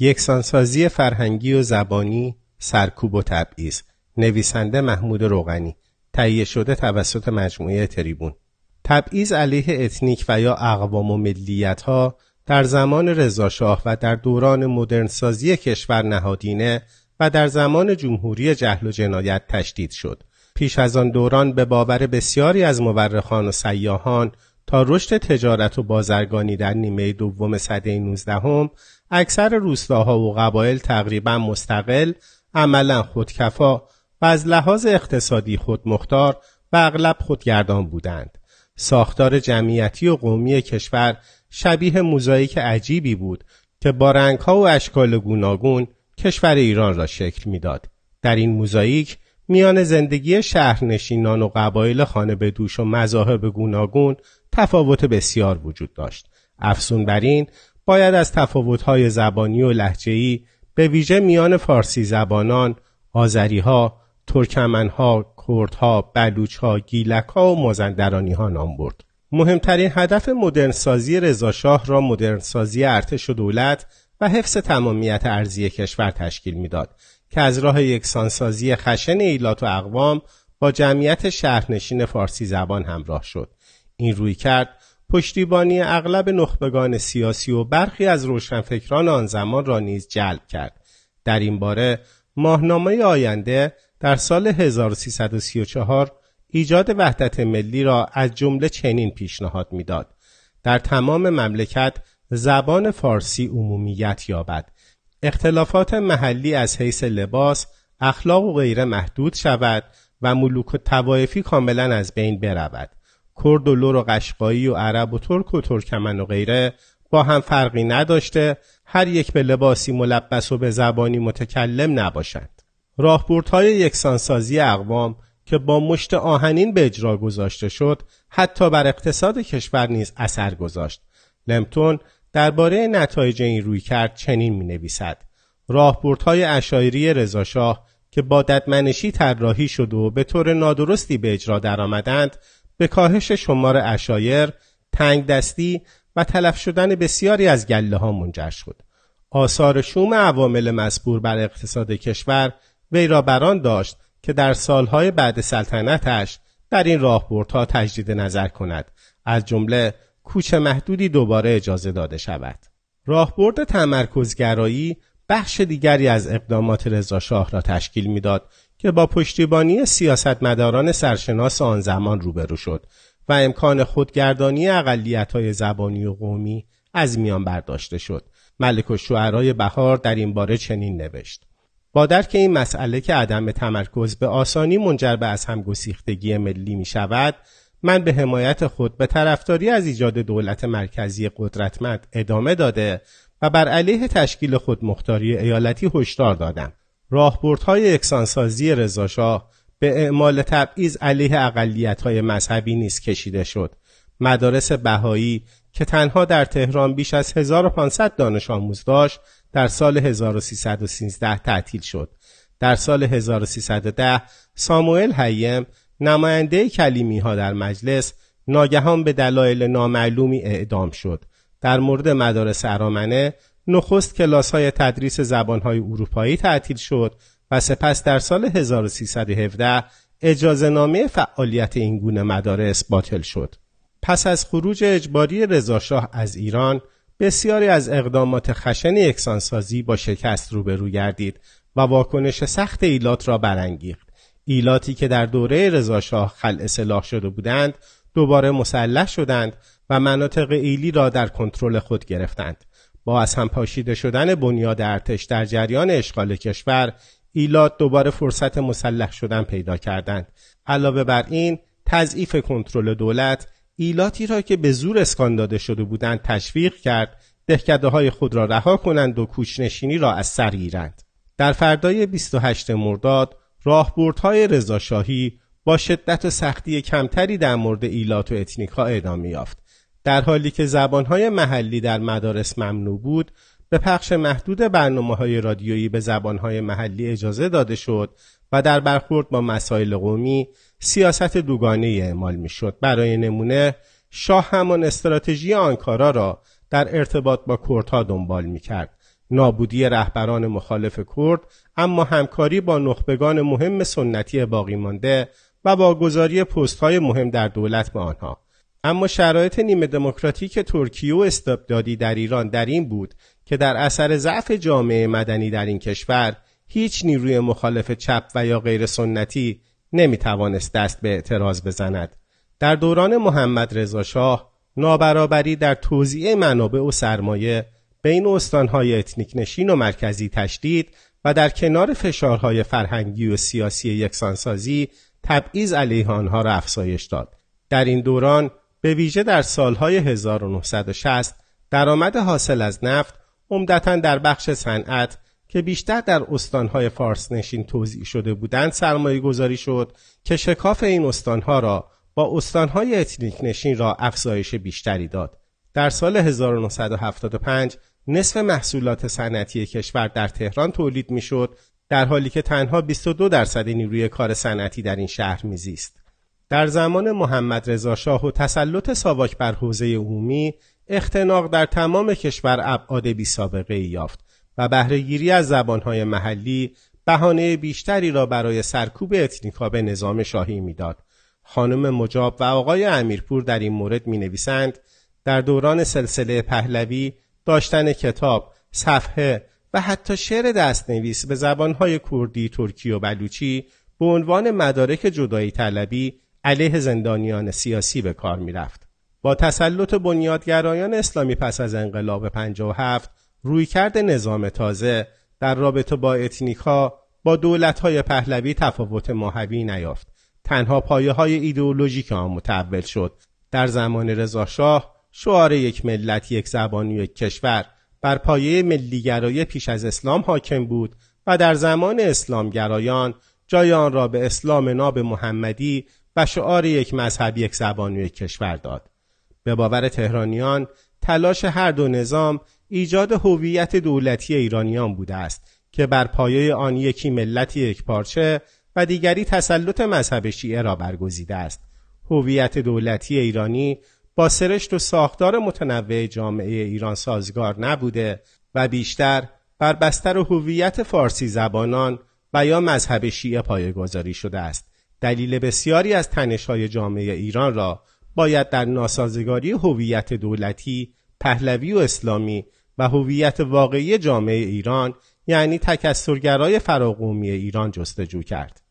یکسانسازی فرهنگی و زبانی سرکوب و تبعیض. نویسنده محمود روغنی. تهیه شده توسط مجموعه تریبون. تبعیض علیه اتنیک و یا اقوام و ملیت ها در زمان رضاشاه و در دوران مدرنسازی کشور نهادینه و در زمان جمهوری جهل و جنایت تشدید شد. پیش از آن دوران به باور بسیاری از مورخان و سیاهان تا رشد تجارت و بازرگانی در نیمه دوم سده 19 اکثر روستاها و قبایل تقریبا مستقل، عملا خودکفا و از لحاظ اقتصادی خودمختار و اغلب خودگردان بودند. ساختار جمعیتی و قومی کشور شبیه موزاییک عجیبی بود که با رنگها و اشکال گوناگون کشور ایران را شکل می‌داد. در این موزاییک میان زندگی شهرنشینان و قبایل خانه به دوش و مذاهب گوناگون تفاوت بسیار وجود داشت. افزون بر این باید از تفاوت‌های زبانی و لحجه‌ای به ویژه میان فارسی زبانان، آذریها، ترکمنها، کردها، بلوچها، گیلکها و مازندرانیها نام برد. مهمترین هدف مدرنسازی رضاشاه را مدرنسازی ارتش و دولت و حفظ تمامیت ارزی کشور تشکیل می‌داد که از راه یکسانسازی خشن ایلات و اقوام با جمعیت شهرنشین فارسی زبان همراه شد. این روی کرد پشتیبانی اغلب نخبگان سیاسی و برخی از روشنفکران آن زمان را نیز جلب کرد. در این باره ماهنامه آینده در سال 1334 ایجاد وحدت ملی را از جمله چنین پیشنهاد می‌داد. در تمام مملکت زبان فارسی عمومیت یابد. اختلافات محلی از حیث لباس، اخلاق و غیره محدود شود و ملوک و توایفی کاملا از بین برود. کرد و لور و قشقایی و عرب و ترک و ترکمن و غیره با هم فرقی نداشته هر یک به لباسی ملبس و به زبانی متکلم نباشند. راهبردهای یکسانسازی اقوام که با مشت آهنین به اجرا گذاشته شد حتی بر اقتصاد کشور نیز اثر گذاشت. لمتون درباره نتایج این روی کرد چنین می نویسد. راهبردهای اشایری رضاشاه که با ددمنشی طراحی شد و به طور نادرستی به اجرا درآمدند به کاهش شمار اشایر، تنگ دستی و تلف شدن بسیاری از گله ها منجر شد. آثار شوم عوامل مسبور بر اقتصاد کشور وی را بران داشت که در سالهای بعد سلطنتش در این راهبردها تجدید نظر کند از جمله کوچ محدودی دوباره اجازه داده شود راهبرد تمرکزگرایی بخش دیگری از اقدامات رضاشاه را تشکیل می‌داد که با پشتیبانی سیاستمداران سرشناس آن زمان روبرو شد و امکان خودگردانی های زبانی و قومی از میان برداشته شد. ملک و شعرهای بهار در این باره چنین نوشت. با درک این مسئله که عدم تمرکز به آسانی منجر به از همگسیختگی ملی می شود من به حمایت خود به طرفداری از ایجاد دولت مرکزی قدرتمند ادامه داده و بر علیه تشکیل خود مختاری ایالتی هشدار دادم راهبردهای یکسانسازی رضاشاه به اعمال تبعیض علیه اقلیت‌های مذهبی نیز کشیده شد مدارس بهایی که تنها در تهران بیش از 1500 دانش آموز داشت در سال 1313 تعطیل شد. در سال 1310 ساموئل هیم نماینده کلیمی ها در مجلس ناگهان به دلایل نامعلومی اعدام شد. در مورد مدارس ارامنه نخست کلاس های تدریس زبان های اروپایی تعطیل شد و سپس در سال 1317 اجازه نامه فعالیت این گونه مدارس باطل شد. پس از خروج اجباری رضاشاه از ایران بسیاری از اقدامات خشن یکسانسازی با شکست روبرو گردید و واکنش سخت ایلات را برانگیخت ایلاتی که در دوره رضاشاه خل اصلاح شده بودند دوباره مسلح شدند و مناطق ایلی را در کنترل خود گرفتند با از هم پاشیده شدن بنیاد ارتش در جریان اشغال کشور ایلات دوباره فرصت مسلح شدن پیدا کردند علاوه بر این تضعیف کنترل دولت ایلاتی را که به زور اسکان داده شده بودند تشویق کرد دهکده های خود را رها کنند و کوچنشینی را از سر گیرند. در فردای 28 مرداد راهبردهای رضاشاهی با شدت و سختی کمتری در مورد ایلات و اتنیکا ادامه یافت. در حالی که زبانهای محلی در مدارس ممنوع بود، به پخش محدود برنامه های رادیویی به زبانهای محلی اجازه داده شد و در برخورد با مسائل قومی سیاست دوگانه اعمال می‌شد. برای نمونه شاه همان استراتژی آنکارا را در ارتباط با کردها دنبال می‌کرد. نابودی رهبران مخالف کرد اما همکاری با نخبگان مهم سنتی باقی مانده و واگذاری پست های مهم در دولت به آنها اما شرایط نیمه دموکراتیک ترکیه و استبدادی در ایران در این بود که در اثر ضعف جامعه مدنی در این کشور هیچ نیروی مخالف چپ و یا غیر سنتی نمی توانست دست به اعتراض بزند. در دوران محمد رضا شاه نابرابری در توزیع منابع و سرمایه بین استانهای اتنیک نشین و مرکزی تشدید و در کنار فشارهای فرهنگی و سیاسی یکسانسازی تبعیض علیه آنها را افزایش داد. در این دوران به ویژه در سالهای 1960 درآمد حاصل از نفت عمدتا در بخش صنعت که بیشتر در استانهای فارس نشین توضیح شده بودند سرمایه گذاری شد که شکاف این استانها را با استانهای اتنیک نشین را افزایش بیشتری داد. در سال 1975 نصف محصولات صنعتی کشور در تهران تولید می‌شد در حالی که تنها 22 درصد نیروی کار صنعتی در این شهر میزیست. در زمان محمد رضا شاه و تسلط ساواک بر حوزه عمومی اختناق در تمام کشور ابعاد بی سابقه یافت و بهرهگیری از زبانهای محلی بهانه بیشتری را برای سرکوب اتنیکا به نظام شاهی می‌داد. خانم مجاب و آقای امیرپور در این مورد می نویسند در دوران سلسله پهلوی داشتن کتاب، صفحه و حتی شعر دستنویس به زبانهای کردی، ترکی و بلوچی به عنوان مدارک جدایی طلبی علیه زندانیان سیاسی به کار می رفت. با تسلط بنیادگرایان اسلامی پس از انقلاب 57 رویکرد نظام تازه در رابطه با اتنیکا با دولت‌های پهلوی تفاوت ماهوی نیافت. تنها پایه های ایدئولوژیک آن متحول شد. در زمان رضاشاه شعار یک ملت یک زبان یک کشور بر پایه ملیگرایی پیش از اسلام حاکم بود و در زمان اسلامگرایان جای آن را به اسلام ناب محمدی و شعار یک مذهب یک زبان و یک کشور داد. به باور تهرانیان تلاش هر دو نظام ایجاد هویت دولتی ایرانیان بوده است که بر پایه آن یکی ملت یک پارچه و دیگری تسلط مذهب شیعه را برگزیده است. هویت دولتی ایرانی با سرشت و ساختار متنوع جامعه ایران سازگار نبوده و بیشتر بر بستر هویت فارسی زبانان و یا مذهب شیعه پایگذاری شده است. دلیل بسیاری از تنش‌های جامعه ایران را باید در ناسازگاری هویت دولتی، پهلوی و اسلامی و هویت واقعی جامعه ایران یعنی تکثرگرای فراقومی ایران جستجو کرد.